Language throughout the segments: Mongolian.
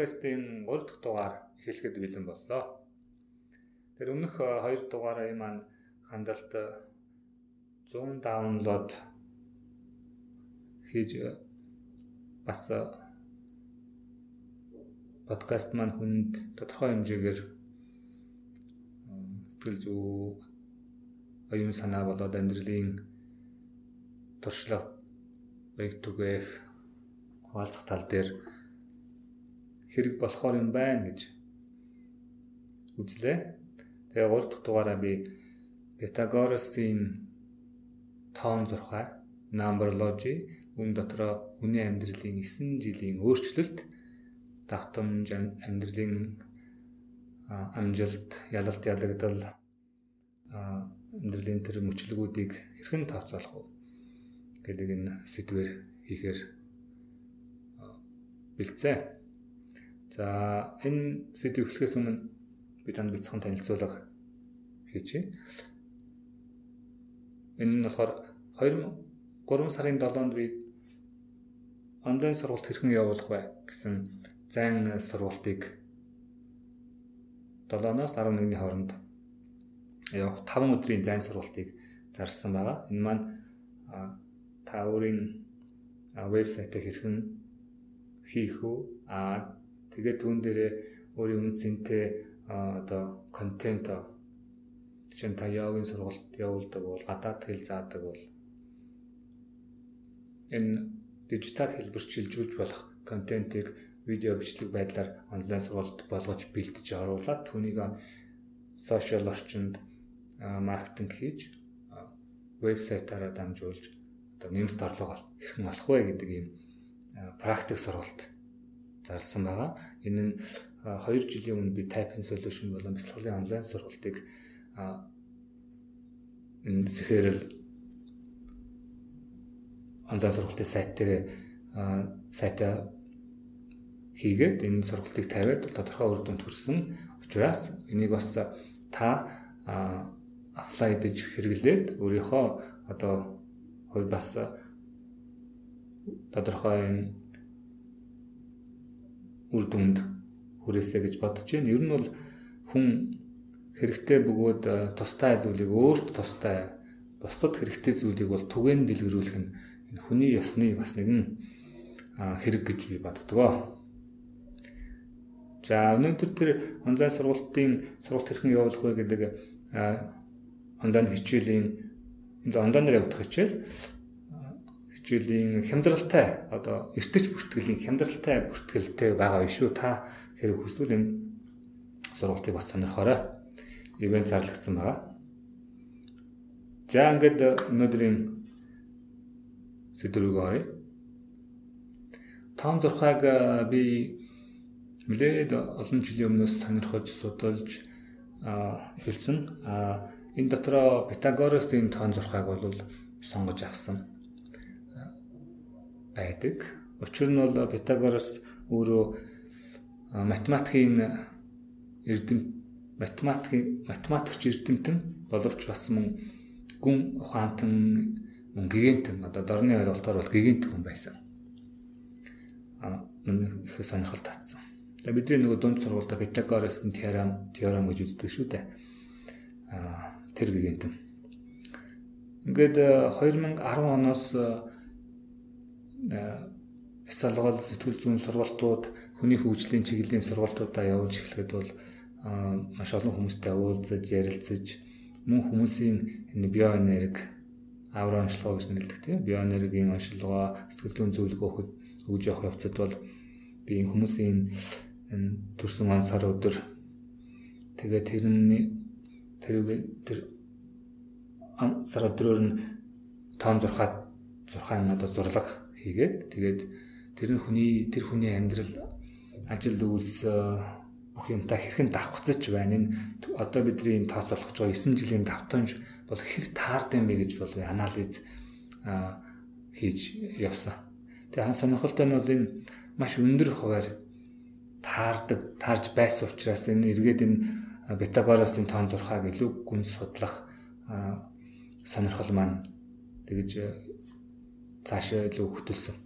Подкастын 3 дахь дугаар эхлэхэд бэлэн боллоо. Тэр өмнөх 2 дугаараа маань хандалт 100 даунлоод хийж бас подкаст маань хүнд тодорхой хэмжээгээр сэтгэл зүй оюун санаа болоод амьдралын туршлага баяг түгээх хуваалцах тал дээр хэрэг болохоор юм байна гэж үзлээ. Тэгээ 3 дахь дугаараа би Pythagoras-ийн тоон зурхай numberology үн дотроо хүний амьдралын 9 жилийн өөрчлөлт давтамж амьдралын амжилт ялалт ялагдал амьдралын тэр мөчлөгүүдийг хэрхэн тооцоолох вэ гэдэг энэ сэдвэр хийхээр бэлдсэн. За энэ сэдв эхлэхээс өмнө би танд бяцхан танилцуулга хийчихье. Энэ нь болохоор 2003 сарын 7-нд би онлайн сургалт хэрхэн явуулах вэ гэсэн зайн сургалтыг 7-оос 11-ний хооронд явах 5 өдрийн зайн сургалтыг зарсан байгаа. Энэ маань та өөрийн вебсайтыг хэрхэн хийх үү? Аа тэгээд түүн дээрээ өөрийн үнцэнтэй одоо контент чинь та йогийн сургалт явуулдаг бол гадаад хэл заадаг бол энэ дижитал хэлбэр чилжүүлж болох контентыг видео бичлэг байдлаар онлайн сургалт болгож бэлтэж оруулаад түүнийг сошиал орчинд маркетинг хийж вебсайтаараа дамжуулж одоо нэмэлт орлого хэрхэн олох вэ гэдэг ийм практик сургалт зарласан байгаа. Энэ нь 2 жилийн өмнө би Typing Solution болон бяцлаглалын онлайн сургалтыг энэ сэхэрэл онлайн сургалтын сайт дээр сайтаа хийгээд энэ сургалтыг тавиад тодорхой үр дүнд хүрсэн учраас энийг бас та аплай дэж хэрэглээд өөрийнхөө одоо хувь бас тодорхой үр дүнд хүрээсэй гэж бодож байна. Ер нь бол хүн хэрэгтэй бөгөөд тустай зүйлийг өөрт тустай бусдад хэрэгтэй зүйлийг бол түгээн дэлгэрүүлэх нь энэ хүний ёсны бас нэгэн хэрэг гэж би боддгоо. За өнөөдөр тэр онлайн сургалтын сургалт хэрхэн явуулах вэ гэдэг онлайн хичээлийн энд онлайнаар явагдах хичээл хичээлийн хямдралтай одоо эртэж бүртгэлийн хямдралтай бүртгэлтэй байгаа биш үү та хэрэг хүсвэл энэ сургалтыг бас сонирхоорой. Ивент зарлагдсан байгаа. За ингээд өнөөдрийн сэдвүүг оръё. Таан зурхайг би нэлээд олон жилийн өмнөөс сонирхож судалж эхэлсэн. Энэ дотроо Pythagoras-ийн тоон зурхайг бол сонгож авсан байдаг. Учир нь бол Pythagoras өөрөө математикийн эрдэм математикийн математикч эрдэмтэн боловч бас мөн гүн ухаантан мөн гигантэн одоо дорны ойлголтоор бол гигант хүн байсан. А их сонирхол татсан. Тэгээ бидний нөгөө дунд сургуультай Pythagoras-ын теорем теорем гэж үздэг шүү дээ. А тэр гигантэн. Ингээд 2010 э, оноос бясалгал э, сэтгэл зүйн сургалтууд хүний хөгжлийн чиглэлийн сургалтуудаа явуулж эхлэхэд бол э, маш олон хүмүүстэй уулзаж ярилцаж мөн хүмүүсийн энэ биоэнерги авра онцлогоо гэж нэрлэдэг тийм. Биоэнергийн онцлогоо сэтгэл зүйн зөвлөгөө өгөхөд өгж явах явцад бол би энэ хүмүүсийн энэ төрсөн он сар өдөр тэгээ тэрний тэр тэр сар өдрөөр нь тоон зурхаад зурхаан надад зурлаг хийгээд тэгээд тэр хүний тэр хүний амьдрал ажил үйлс бүх юмтай хэрхэн давхцаж байна энэ одоо бидний тооцоолох жоо 9 жилийн давтамж бол хэр таард юм бэ гэж бол анализ хийж явсан. Тэгээ хан сонирхолтой нь бол энэ маш өндөр хуваар таардаг таарж байсан учраас энэ эргээд энэ Питагорасын тоон зурхааг илүү гүн судлах сонирхол маань тэгж цаашаа илүү хөтөлсөн.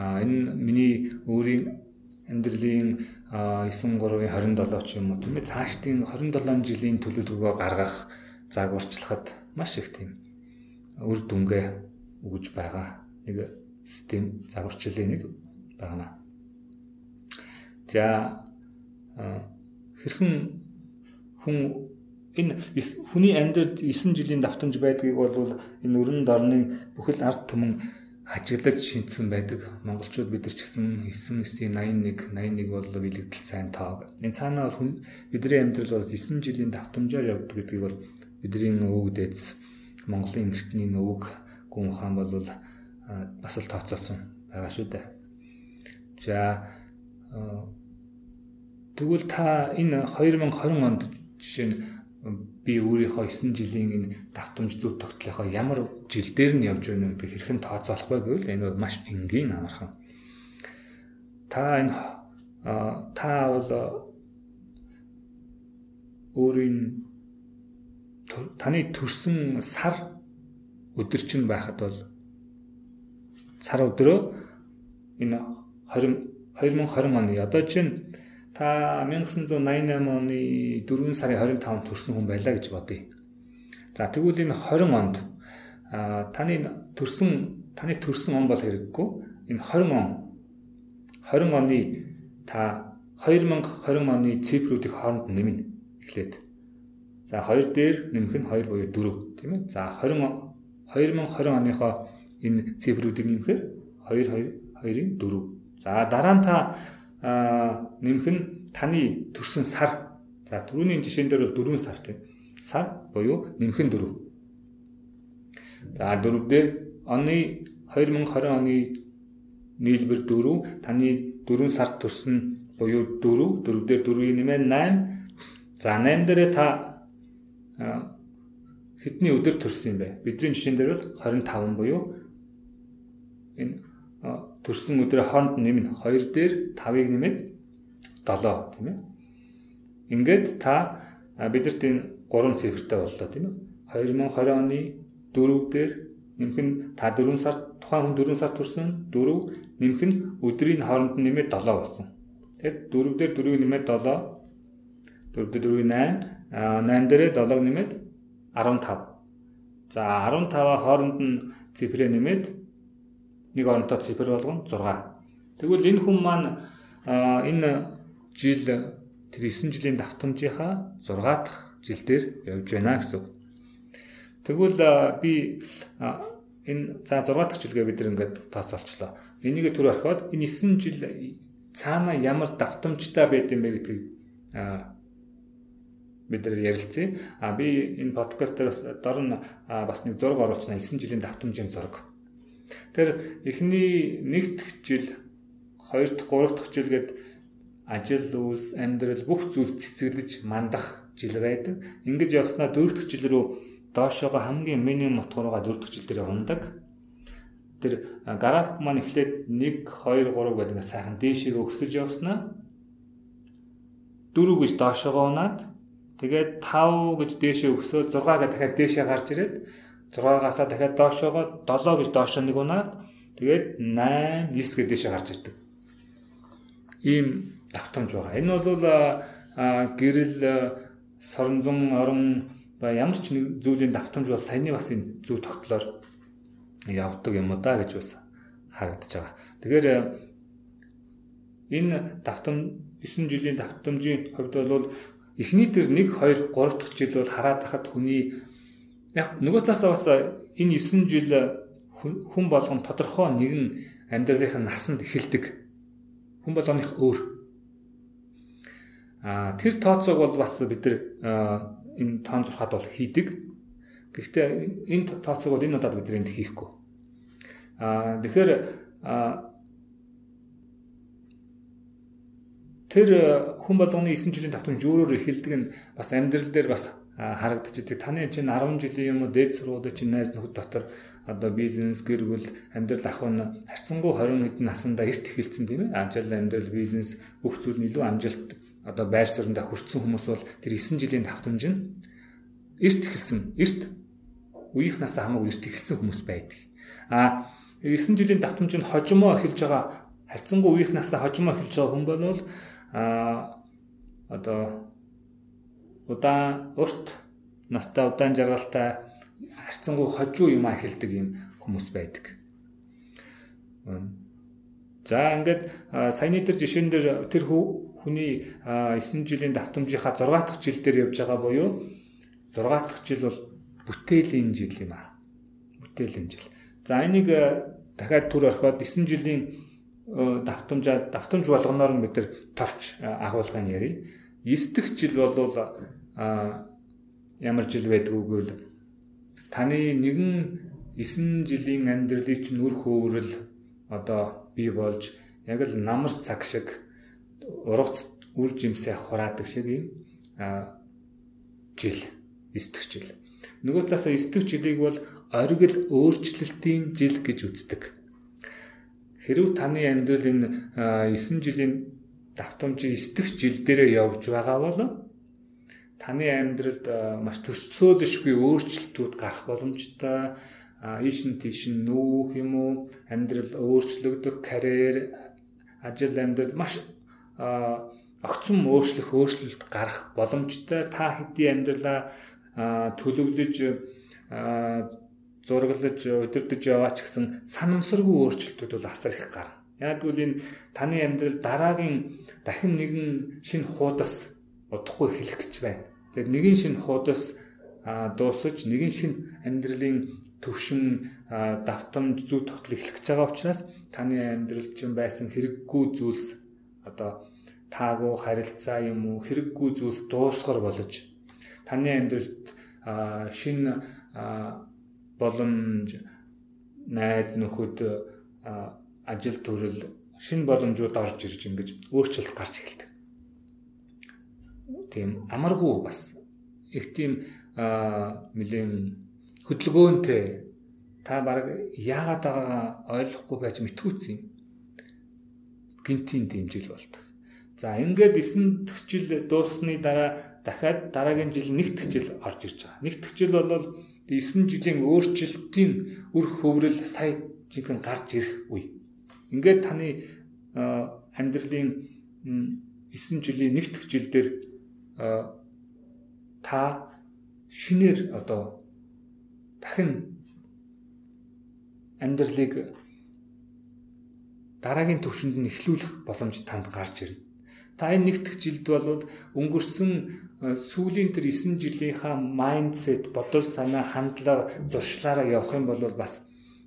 А энэ миний өөрийн амьдралын 93-ийн 27 ч юм уу тийм ээ цаашдын 27 жилийн төлөвлөгөөгөө гаргах загварчлахад маш их тийм үр дүнгээ өгж байгаа нэг систем загварчлалын нэг байна. За хэрхэн хүн энэ хүний амьдралд 9 жилийн давтамж байдгийг бол энэ өрн дорны бүхэл ард түмэн ажиглаж шинтсэн байдаг. Монголчууд бид нар ч гэсэн 9 9 81 81 бол бэлэгдэл сайн тоог. Энэ цаанаа хүн бидний амьдрал бол 9 жилийн давтамжаар явдаг гэдгийг бол бидний өвөг дээдс Монголын эртний өвөг гүн ухаан бол бас л тооцоосон байгаа шүү дээ. За тэгвэл та энэ 2020 онд жишээ нь би өөрийнхөө 9 жилийн энэ давтамж зүг тогтлохоо ямар жил дээр нь явж байна гэдэг хэрхэн тооцоолох вэ гэвэл энэ бол маш энгийн амархан. Та энэ та бол өөрийн таны төрсэн сар өдөр чинь байхад бол сар өдрөө энэ 20 2020 оны одоо чинь Та 1988 оны 4 сарын 25-нд төрсэн хүн байлаа гэж бодъё. За тэгвэл энэ 20 онд таны төрсэн таны төрсэн он бол хэрэггүй. Энэ 20 он 20 оны та 2020 оны цифруудыг хооронд нэмнэ эхлээд. За 2 дээр нэмэх нь 2 буюу 4 тийм ээ. За 20 2020 оныхоо энэ цифруудыг нэмэхээр 2 2 2-ын 4. За дараа нь та нэмэх нь таны төрсэн сар. За түрүүний жишээн дээр бол 4 сар тийм. Сар буюу нэмэх нь 4. За 4 дээр оны 2020 оны нийлбэр 4 таны 4 сард төрсөн буюу 4 4 дээр 4-ийн нэмээ 8. За 8 дээрээ та хэдний өдөр төрсөн юм бэ? Бидний жишээн дээр бол 25 буюу энэ төрсөн өдрөө хооронд нэмнэ 2 дээр 5-ыг нэмээд 7 тийм ээ. Ингээд та бидэрт энэ 3 цифртэй боллоо тийм ээ. 2020 оны 4 дээр нэмэх нь та 4 сар тухайн хүн 4 сар төрсөн 4 нэмэх нь өдрийн хооронд нэмээд 7 болсон. Тэгэхээр 4 дээр 4-ийг нэмээд 7 4 дээр 4-ийг 8 8 дээрээ 7-г нэмээд 15. За 15-аа хооронд нь цифрээ нэмээд нэг оронтой цифр болгон 6. Тэгвэл энэ хүн маань энэ жил тэр 9 жилийн давтамжийнхаа 6 дахь жил дээр явж байна гэсэн. Тэгвэл би энэ за 6 дахь жилгээ бид ингээд тооцоолчлоо. Энийг түр орхиод энэ 9 жил цаана ямар давтамжтай байд юм бэ гэдгийг бид нар ярилцъя. А би энэ подкаст дээр бас дор нь бас нэг зураг оруулчихна 9 жилийн давтамжийн зураг. Тэр эхний нэг дахь жил, хоёр дахь, гурав дахь жил гээд ажил үйлс, амьдрал бүх зүйл цэцгэлж мандах жил байдаг. Ингэж явснаа дөрөв дэх жил рүү доошоогоо хамгийн минимум утгаараа дөрөв дэх жил дээр ундаг. Тэр график маань эхлээд 1 2 3 гэдэг нэг сайхан дээшээ өсөж явснаа 4 гэж доошоогоо унаад тэгээд 5 гэж дээшээ өсөөд 6 гэж дахиад дээшээ гарч ирээд 6-аас дахиад доошоогоо 7 гэж доошоо нэг унаад тэгээд 8 9 гэж дэше гарч ирдэг. Ийм давтамж байгаа. Энэ бол гэрэл соронзон орон ба ямар ч нэг зүйлийн давтамж бол саяны бас энэ зөв тогтлоор явдаг юм да гэж бас харагдаж байгаа. Тэгэхээр энэ давтам 9 жилийн давтамжийн хувьд бол эхний тэр 1 2 3 дахь жил бол хараад хахад хүний Яг нөгөө талаасаа бас энэ 9 жил хүн болгон тодорхой нэгэн амьдралынх нь насанд эхэлдэг. Хүн болгоных өөр. А тэр тооцоог бол бас бид нар энэ тоон зурхад бол хийдэг. Гэхдээ энэ тооцоог бол энэ удаад бид энд хийхгүй. А тэгэхээр тэр хүн болгоны 9 жилийн давтамж өөрөөр эхэлдэг нь бас амьдрал дээр бас харагдаж идэг. Таны чинь 10 жилийн юм уу дээд сургуулийн чинь найз нөхөд дотор одоо бизнес гэр бүл амьдрал ах нь харьцангуй 20 хэдэн наснда эрт эхэлсэн тийм ээ. Ажил амьдрал бизнес бүх зүйл нь илүү амжилт одоо байр суурьнд хүрсэн хүмүүс бол тэр 9 жилийн давтамж нь эрт эхэлсэн. Эрт үеийнхнаас хамаагүй эрт эхэлсэн хүмүүс байдаг. А 9 жилийн давтамж нь хожимоо эхэлж байгаа харьцангуй үеих настай хожимоо эхэлж байгаа хүн бол а одоо удаан урт настай удаан жаргалтай харьцангуй хожуу юм эхэлдэг юм хүмүүс байдаг. За ингээд саяны дээр жишээн дээр тэр хүний 9 жилийн давтамжийнхаа 6 дахь жил дээр явж байгаа буюу 6 дахь жил бол бүтээлийн жил юм аа. Бүтээлийн жил. За энийг дахиад түр орхиод 9 жилийн давтамжаа давтамж болгоноор нь бид нар товч агуулгын ярив. 9 дахь жил бол ямар жил байдг үгүй л таны нэгэн 9 жилийн амьдралыг чинь үр хөөрөл одоо бий болж яг л намар цаг шиг ургац үр жимсээ хураадаг шиг юм жил эсдэх жил. Нөгөө талаас эсдэх жилийг бол оргил өөрчлөлтийн жил гэж үздэг. Хэрв таны амьдрал энэ 9 жилийн давтамжийн эсдэх жил дээрээ явж байгаа бол таны амьдралд маш төсөөлшгүй өөрчлөлтүүд гарах боломжтой ийш нь тийш нь нүүх юм уу амьдрал өөрчлөгдөх карьер ажил амьдрал маш огцом өөрчлөх өөрчлөлт гарах боломжтой та хэдий амьдралаа төлөвлөж зураглаж удирдах яваа ч гэсэн санамсаргүй өөрчлөлтүүд бол асар их гарна. Яг үл энэ таны амьдрал дараагийн дахин нэгэн шинэ хуудас удахгүй эхлэх гэж байна. Тэгэхээр нэгэн шинэ хуудас дуусаж нэгэн шинэ амьдралын төвшин давтамж зүй тогтол эхлэх гэж байгаа учраас таны амьдралд чинь байсан хэрэггүй зүйлс одоо таагүй харилцаа юм уу хэрэггүй зүйлс дуусгар болж таны амьдралд шинэ боломж найз нөхөд ажил төрөл шинэ боломжууд орж ирж ингэж өөрчлөлт гарч эхэлдэг. Тийм амаргүй бас их тийм нэгэн хөдөлгөөнтэй та баг яагаад байгаагаа ойлгохгүй байж мэтгүүцсэн юм. Гинтийн дэмжил болдог. За ингээд 9 дэх жил дууссаны дараа дахиад дараагийн жил 1 дэх жил орж ирж байгаа. 1 дэх жил бол 9 жилийн өөрчлөлтийн үр хөврөл сая жинхэнэ гарч ирэх үе. Ингээд таны амьдралын 9 жилийн 1 дэх жил дээр та шинээр одоо дахин амьдралыг дараагийн төвшөнд нь эхлүүлэх боломж танд гарч ирнэ. Та энэ нэгдэх жилд бол өнгөрсөн сүүлийн тэр 9 жилийнхаа майндсет, бодол санаа, хандлага, зуршлаараа явах юм бол бас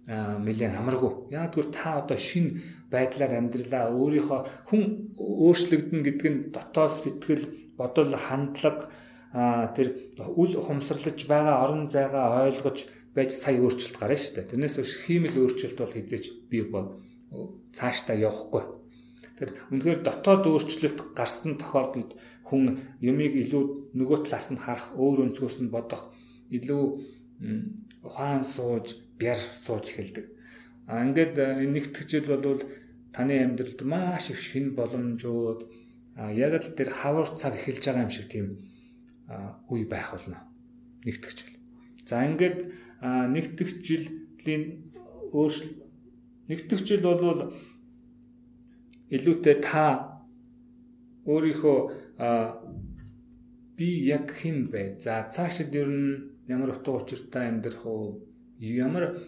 нэлээд хамаргүй. Гэвэл та одоо шин байдлаар амьдралаа өөрийнхөө хүн өөрчлөгдөн гэдэг нь дотоод сэтгэл, бодол, хандлага тэр үл хумсралж байгаа орон зайгаа ойлгож байж сая өөрчлөлт гарна шүү дээ. Тэрнээс биш хиймэл өөрчлөлт бол хизээч бий бол цаашдаа явахгүй. Тэр үнэхээр дотоод өөрчлөлт гарсан тохиолдолд хүн юмыг илүү нөгөө талаас нь харах, өөр өнцгөөс нь бодох, илүү ухаан сууж, бяр сууж эхэлдэг. А ингээд нэгтгэжил бол таны амьдралд маш их шин боломжууд яг л тэр хавар цаг эхэлж байгаа юм шиг тийм үе байх болно. Нэгтгэж жил. За ингээд нэгтгэж жилийн өөрчлөлт нэгтгэж жил бол илүүтэй та өөрийнхөө би яг хэн бэ? За цаашид ер нь ямар утга учиртай амьдрах уу? Ямар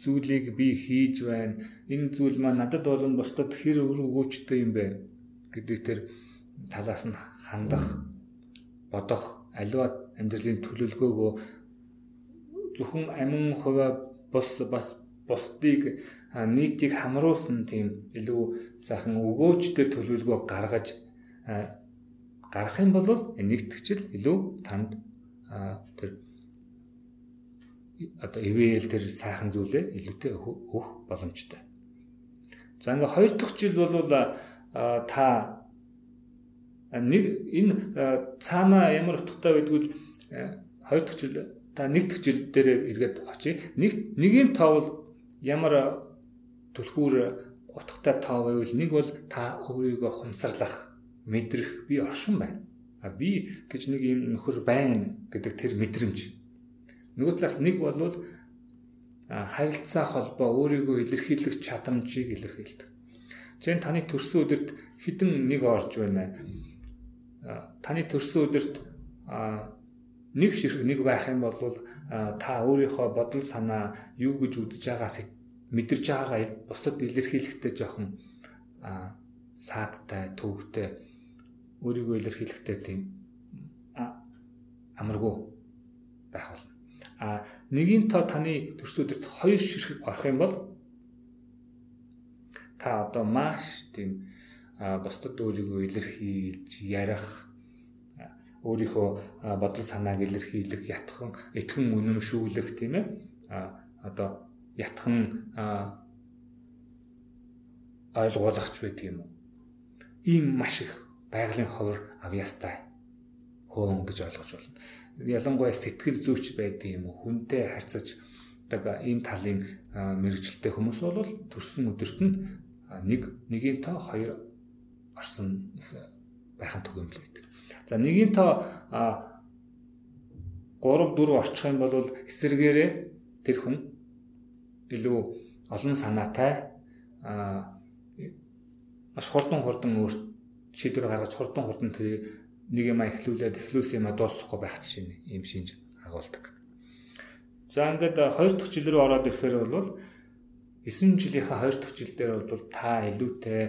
зүйлийг би хийж байна? Энэ зүйл маань надад болон бусдад хэр өр өгөөжтэй юм бэ? гэдэг тэр талаас нь хандах бодох аливаа амьдралын төлөвлөгөөгөө зөвхөн амин хуваа бус бас бусдыг нийтийг хамруулсан тийм илүү сайхан өгөөчтэй төлөвлөгөө гаргаж гарах юм бол нэгтгэгчл илүү танд тэр одоо ивэл тэр сайхан зүйлээ илүүтэй өгөх боломжтой. За ингээ хоёр дахь жил бол та нэг энэ цаана ямар утгатай байдгүй хоёр дахь жил та нэг дахь жил дээр эргээд очие. Нэг нэгийн тоовол ямар түлхүүр утгатай тоо байвал нэг бол та өөрийгөө хумсарлах, мэдрэх би оршин байна. А би гэж нэг юм нөхөр байна гэдэг тэр мэдрэмж. Нөгөө талаас нэг бол харилцаа холбоо өөрийгөө илэрхийлэх чадамжийг илэрхийлдэг. Жишээ нь таны төрсөн өдөрт хідэн нэг орж байна. Таны төрсөн өдөрт нэг ширхэг нэг байх юм бол та өөрийнхөө бодол санаа юу гэж үзэж байгаас мэдэрч байгаагаа бусдад илэрхийлэхдээ жоохон саадтай, төвөгтэй өөрийгөө илэрхийлэхдээ тийм амаргүй байх болно. А нэгийн тоо таны төрс өдөрт хоёр ширхэг орох юм бол та одоо маш тийм бусдад өөрийгөө илэрхийлж ярих өөрийнхөө бодол санааг илэрхийлэх ятхан итгэн үнэмшүүлэх тийм ээ одоо ятхан ойлгуулгач байдаг юм уу ийм маш их байгалийн ховор авьяастай хөөн гэж ойлгож байна. Ялангуяа сэтгэл зүйч байдаг юм уу? Хүнтэй харьцаж одоо ийм талын мэрэгчлээ хүмүүс бол төрсөн өдөрт нь нэг нэгийн тоо хоёр орсон их байхын түгээмэл байдаг. За нэгийн тоо 3 4 орчих юм бол эсэргээрээ тэр хүн илүү олон санаатай маш хурдан хурдан өөр шийдвэр гаргаж хурдан хурдан тэр нэг юм эхлүүлээд эхлүүлсэн юм дуусахгүй байх чинь ийм шинж агуулдаг. За ингээд хоёр дахь жил рүү ороод ирэхээр бол 9 жилийнхаа хоёр дахь жил дээр бол та илүүтэй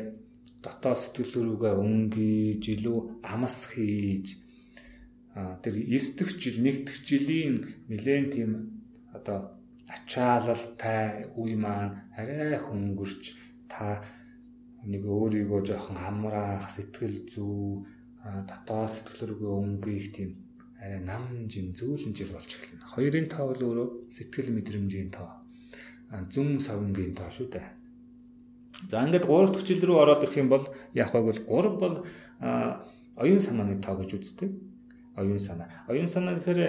дотоод сэтгэлрүүгээ өнгөж илүү амс хийж тэр 9 дахь жил 1 дахь жилийн нэлээд тийм одоо ачаалалтай үе маань арай хөнгөрч та нэг өөрийгөө жоохон амраах сэтгэл зүй дотоод сэтгэл рүүгээ өнгөх тийм арай нам жин зөөлөн жил болж эхэлнэ. Хоёрын тоо бол өөрөө сэтгэл мэдрэмжийн тоо. Зүн савнгийн тоо шүү дээ. За ингээд 3 дахь жил рүү ороод ирэх юм бол яг баг бол 3 бол оюун санааны тоо гэж үздэг. Оюун санаа. Оюун санаа гэхээр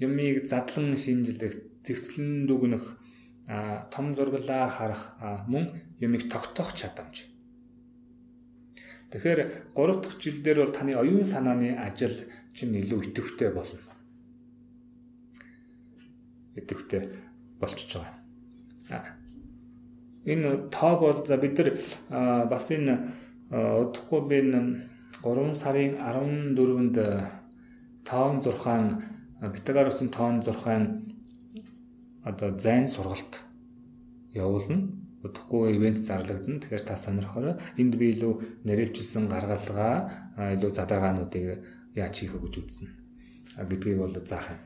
юмыг задлан шинжлэх, зэгцлэн дүгнэх, том зурглаар харах, мөн юмыг тогтоох чадамж Тэгэхээр 3 дахь жил дээр бол таны оюун санааны ажил чинь илүү идэвхтэй болно. Идэвхтэй болчихж байгаа. Энэ тоог бол за бид нар бас энэ удахгүй би энэ 3 сарын 14-нд тоон зурхаан Питагоросын тоон зурхаан одоо зайн сургалт явуулна удахгүй ивент зарлагдана. Тэгэхээр та сонирхороо энд би илүү наривчилсан гаргалгаа илүү задаргаануудыг яаж хийх гэж үзнэ. гэдгийг бол заах юм.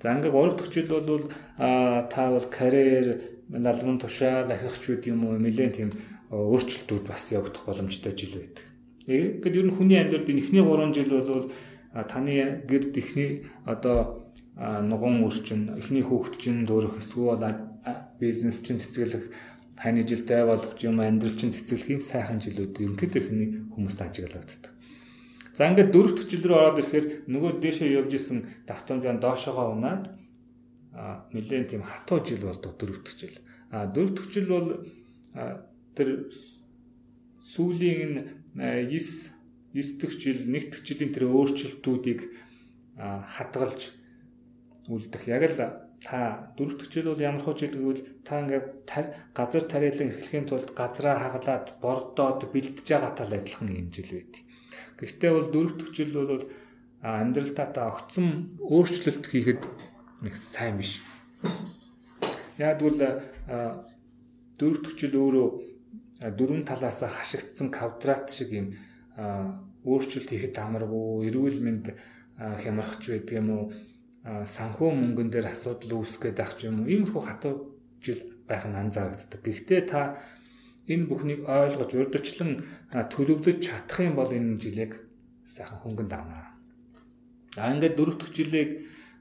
За ингээ 3 дахь жил бол та бол карьер, налбан тушаал ахихчуд юм уу нэлээд тийм өөрчлөлтүүд бас явагдах боломжтой жил байдаг. Ингээд ер нь хүний амьдралд эхний 3 жил бол таны гэрд эхний одоо нуган өрчин, эхний хүүхэд чинь дөөрөх эсвэл бизнес чинь цэцгэлэх таны жилдээ болох юм амьдрал чинь цэцгэлэх юм сайхан жилүүд ерөнхийдөө ихний хүмүүст ажиглагддаг. За ингээд дөрөвт жил рүү ороод ирэхээр нөгөө дээшээ явж исэн давтамжаа доошогоо унаад нэлээд тийм хатуу жил болдог дөрөвт жил. А дөрөвт жил бол тэр сүүлийн 9 9 дэх жил, 1 дэх жилийн тэр өөрчлөлтүүдийг хадгалж үлдэх яг л та дөрөв жил бол ямар жил гэвэл та ингээд газар тариалан эрхлэхийн тулд газраа хагалаад бордоод бэлдэж байгаатай л адилхан юм жил байд. Гэхдээ бол дөрөв жил бол амьдралдаа та огцом өөрчлөлт хийхэд нэг сайн биш. Яг бол дөрөв жил өөрөө дөрвөн талаас хашигдсан квадрат шиг юм өөрчлөлт хийхэд амаргүй, эрүүл мэнд хямрахч байдаг юм уу? Санхүү мөнгөн дээр асуудал үүсгээд байх юм уу иймэрхүү хатуу жил байх нь анзаарэгддэг. Гэхдээ та энэ бүхнийг ойлгож урдчлан төлөвлөж чадах юм бол энэ жилийг сайхан хөнгөн давна. За ингээд дөрөв дэх жилийг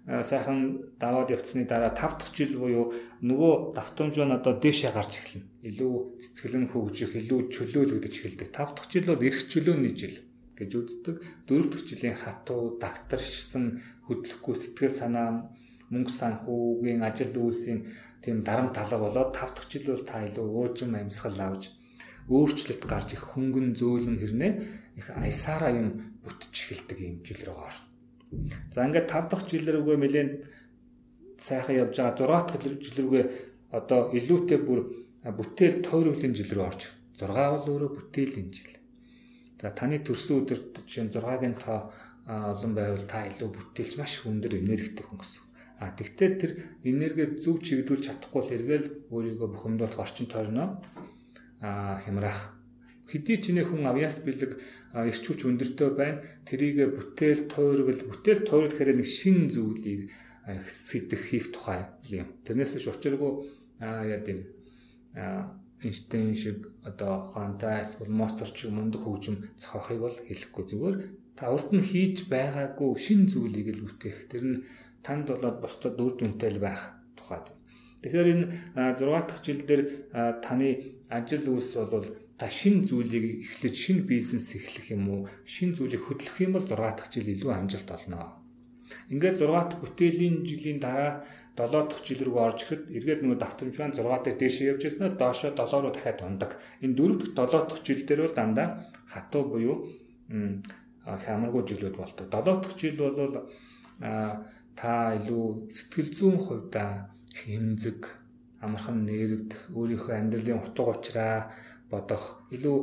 сайхан даваад явцсны дараа тав дахь жил буюу нөгөө давтамж нь одоо дээшээ гарч эхэлнэ. Илүү цэцгэлэн хөгжих, илүү чөлөөлөгдөж эхэлдэг. Тав дахь жил бол эрх чөлөөний жил гэж үздэг. Дөрөв дэх жилийн хатуу дагтаршсан хөдлөхгүй сэтгэл санаа мөнгө санхүүгийн ажил үйлсийн тийм дарамт талга болоод тав дахь жил бол та илүү уужим амьсгал авч өөрчлөлт гарч их хөнгөн зөөлөн хэрнээ их аясаараа юм бүтэж эхэлдэг юм жил рүү орно. За ингээд тав дахь жил рүүгээ нэлээд сайхан явж байгаа 6 дахь жил рүүгээ одоо илүүтэй бүр бүтээл тойруулын жил рүү орж 6 бол өөрөө бүтээлийн жил. За таны төрсөн өдөрт жишээ 6-гийн тоо олон байвал та илүү бүтээлч маш өндөр энергитэй хүн гэсэн. А тэгтээ тэр энерги зөв чиглүүлж чадахгүй л эргээл өөрийгөө бухимдуулах орчин тойрноо а хямрах хэдий ч нэ хүн авьяас бэлэг эрч хүч өндөртэй байна тэрийг бүтээл тойрвол бүтээл тойрол гэхээр нэг шин зүйлийг сэтгэх хийх тухай юм. Тэрнээс ч учиргүй яа гэм Эйнштейн шиг одоо хантай эсвэл Моцарт шиг мундаг хөгжим зохиохыг бол хэлэхгүй зүгээр та урд нь хийж байгаагүй шин зүйлийг л үтэх. Тэр нь танд болоод бусдад үр дүнтэй л байх тухайд. Тэгэхээр энэ 6 дахь жил дээр таны ажил үйлс бол та шин зүйлийг эхлэж шин бизнес эхлэх юм уу? Шин зүйлийг хөтлөх юм бол 6 дахь жил илүү амжилт олно. Ингээд 6 дахь бүтээлийн жилийн дараа 7 дахь жил рүү орж ихэд эргээд нөгөө давтамж маань 6 дахь дээшээ явж ирсэнээр доошоо 7 руу дахиад ундаг. Энэ 4 дахь 7 дахь жил дээр бол дандаа хатуу буюу хямаргуу жилүүд болдог. 7 дахь жил бол та илүү сэтгэл зүйн хувьда хэмзэг, амархан нэрвдэх, өөрийнхөө амьдралын утга учираа бодох илүү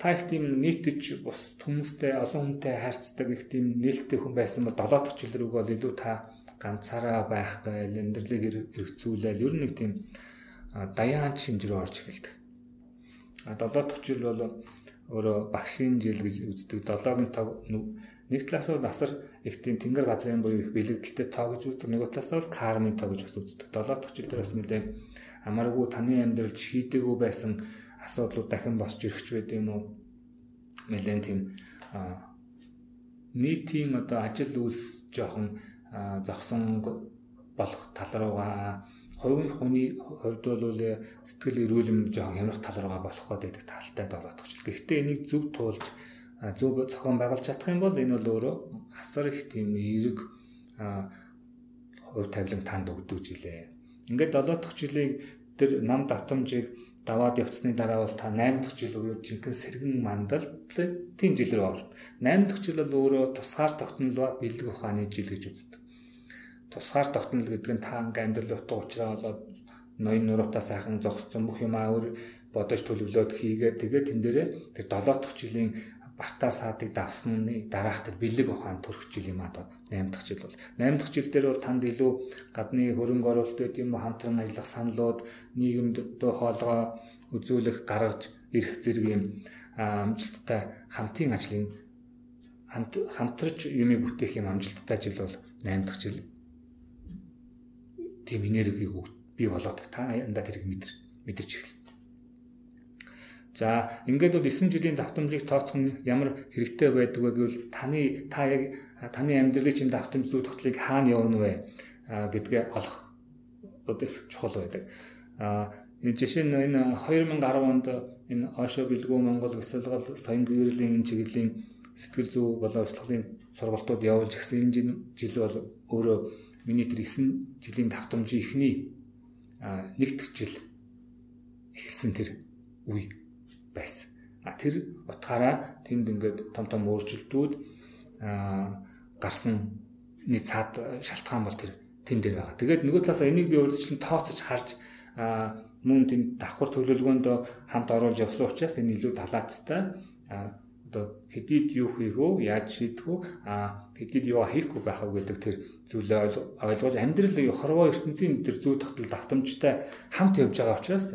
та их тийм нийтж бус хүмүүстэй олон хүнтэй харьцдаг их тийм нээлттэй хүн байсан бол 7 дахь жил рүү бол илүү та ганцаараа байх гайл амьдралыг хэрэгцүүлээл ер нь нэг тийм даяан шинж рүү орж эхэлдэг. А 7 дахь жил бол өөрөө багшийн жил гэж үздэг. 7-гийн тог нэг талаас нь насар их тийм тэнгэр газрын буюу их бэлэгдэлтэй тоо гэж үздэг. Нэг талаас нь кармын тоо гэж бас үздэг. 7 дахь жил дээр бас мэдээ амаргүй таны амьдралд шийдэггүй байсан асуудлууд дахин босч ирэх ч байд юм уу. Нэлээд тийм нийтийн одоо ажил үйлс жоохон зогсон болох тал руугаа хувийн хүний хувьд бол сэтгэл эрүүл мэнд жоохон хямрах тал руугаа болох гэдэг талтай болоодох. Гэхдээ энийг зөв туулж зөв зохион байгуулж чадах юм бол энэ бол өөрөө асар их тийм эерэг хувь тавилан танд өгдөг жилээ. Ингээд 7 дахь жилийн тэр нам давтамжийг даваад явцсны дараа бол та 8 дахь жил буюу жинхэнэ сэргэн мандал тийм жил рүү орно. 8 дахь жил бол өөрөө тусгаар тогтнол ба бэлэг ухааны жил гэж үздэг тусгаар тогтнол гэдэг нь та амьдрал утга учраа болоод ноён нуруутай сайхан зогссон бүх юмаа өөр бодож төлөвлөөд хийгээд тэгээд тэн дээрээ тэр 7 дахь жилийн бартаа саадыг давсны дараах тэр бэлэг ухаан төрөх жил юм аа 8 дахь жил бол. 8 дахь жил дээр бол танд илүү гадны хөрөнгө оруулалт байт юм хамтран ажиллах саналууд нийгэмд дөө хоолгоо үзүүлэх гаргаж ирэх зэрэг юм амжилттай хамтын ажлын хамт хамтарч юмыг бүтээх юм амжилттай жил бол 8 дахь жил тийм энергиг бий болоод та янда тэрийг мэдэр мэдэрч эхэлнэ. За ингээд бол 9 жилийн давтамжийг тооцох нь ямар хэрэгтэй байдаг вэ гэвэл таны та яг таны амьдралын чинь давтамж зүй тогтлыг хаана явна вэ гэдгээ олох их чухал байдаг. А жишээ нь энэ 2010 онд энэ Ошо бэлгүү Монгол бясалгал соён гэрлийн чиглэлийн сэтгэл зүй болон урсгалын сургалтууд явуулж гисэн энэ жил бол өөрөө миний тэр 9 жилийн давтамжийн ихний нэгдэх жил эхэлсэн тэр үе байсан. А тэр утгаараа тэнд ингээд том том өөрчлөлтүүд гарсны цаад шалтгаан бол тэр тэн дээр байгаа. Тэгээд нөгөө талаас энийг би өөрчлөн тооцож харж мөн тэнд давхар төлөвлөгөөнд хамт оруулж явсан учраас энэ илүү талаацтай одоо хэдийд юу хийх вэ, яаж шийдэх вэ, а хэдийд юу хийхгүй байх вэ гэдэг тэр зүйлээ ойлгож амьдрал хорвоо ертөнцийн тэр зүй тогтол давтамжтай хамт явж байгаа учраас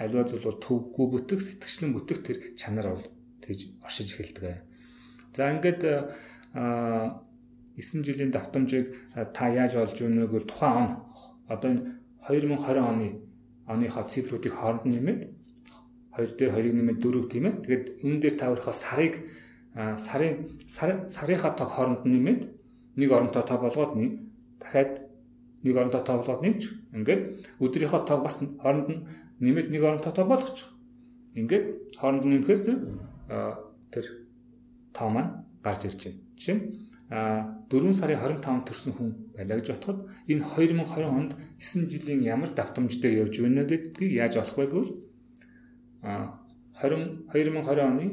альва зүйл бол төвгүй бүтэх, сэтгчлэн бүтэх тэр чанар бол тэгж оршиж эхэлдэг. За ингээд а 9 жилийн давтамжийг та яаж олж өгнө гэвэл тухайн он одоо энэ 2020 оны оныхоо цифруудыг хооронд нэмээд 2 дээр 2-ыг нэмээд 4 тийм ээ. Тэгээд энэ дээр та өөрийнхөө сарыг сарын сарынхаа тог хооронд нэмээд нэг оронтой тоо болгоод нэг дахиад нэг оронтой тоо болгоод нэмж ингээд өдрийнхөө тог бас хооронд нь нэмээд нэг оронтой тоо болгочих. Ингээд хооронд нь нэмэхээр тэр тоо маань гарч ирж байна. Жишээ нь а 4 сарын 25-нд төрсэн хүн байлаа гэж бодоход энэ 2020 онд 9 жилийн ямар давтамж дээр явж байна гэдгийг яаж олох вэ гэвэл 20 2020 оны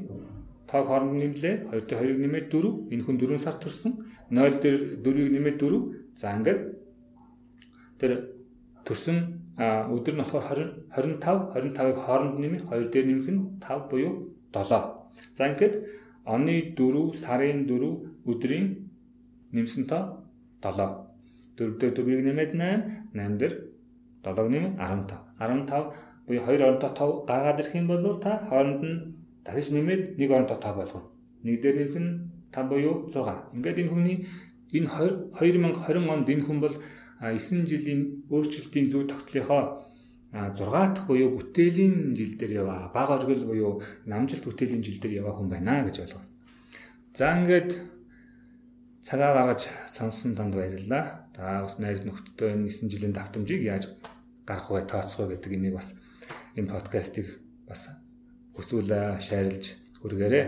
таг хооронд нэмлээ 2 дээр 2-ыг нэмээд 4 энэ хүн 4 сар төрсөн 0 дээр 4-ыг нэмээд 4 за ингээд тэр төрсөн өдөр нь болохоор 20 25 25-ыг хооронд нэмэх 2 дээр нэмэх нь 5 буюу 7. За ингээд оны 4, сарын 4, өдрийн нэмсэн тоо 7. 4 дээр 4-ийг нэмээд 8, 8 дээр 7-г нэмээд 15. 15 буюу 2 оронтой тоо гаргаад ирэх юм бол та хооронд нь дахиж нэмээд 1 оронтой тоо болгоно. 1 дээр нэмэх нь 5 буюу 6. Ингээд энэ хүний энэ 2020 онд энэ хүн бол 9 жилийн өөрчлөлтийн зөв тогтлохоо 6 дахь буюу бүтээлийн жил дээр яваа. Бага оргил буюу намжилт бүтээлийн жил дээр яваа хүн байна гэж ойлгоо. За ингээд цагаа гаргаж сонсон танд баярлалаа. Та бас найз нөхдөдөө энэ 9 жилийн давтамжийг яаж гаргах вэ, тооцох вэ гэдэг энийг бас энэ подкастыг бас хүсвэл шаарилж хүргээрэй.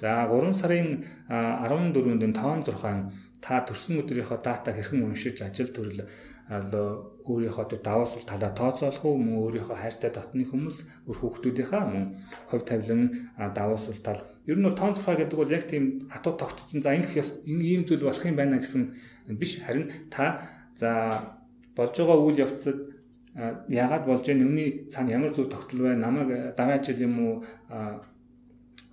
За 3 сарын 14-нд энэ тоон 6 та төрсөн өдрийнхөө дата хэрхэн уншиж ажил төрөл өөрийнхөө тэр даваас талаа тооцоолох уу мөн өөрийнхөө хайртай дотны хүмүүс өөр хүүхдүүдийнхаа мөн хувь тавилан даваас тал ер нь бол тоон цохоо гэдэг бол яг тийм хатуу тогтцсон за ингэх ийм зүйл болох юм байна гэсэн биш харин та за болж байгаа үйл явцад яагаад болж байгаа нүний цаана ямар зүйл тогтол бай намайг дараа жил юм уу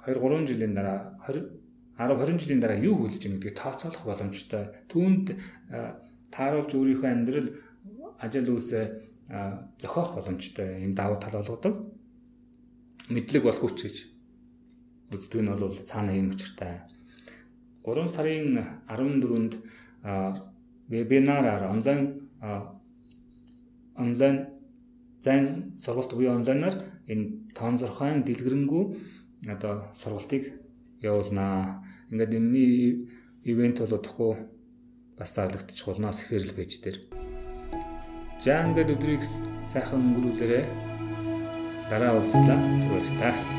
2 3 жилийн дараа 20 10 20 жилийн дараа юу хүлээж ийн гэдгийг тооцоолох боломжтой. Түүнд тааруулж өөрийнхөө амьдрал ажил үйлсээ зохиох боломжтой юм давуу тал болгодог. Мэдлэг бол хүч гэж үздэг нь бол цаана юм учиртай. 3 сарын 14-нд вебинараар онлайн онлайн зайн сургалт буюу онлайнаар энэ тоон зурхайн дэлгэрэнгүй одоо сургалтыг явуулнаа. Ингээд энэний ивент бол удахгүй бас зарлагдчих болно сэхэрл пэйж дээр. За ингээд өдрийг сайхан өнгөрүүлээрэ. Дараа уулзлаа. Түр баярлалаа.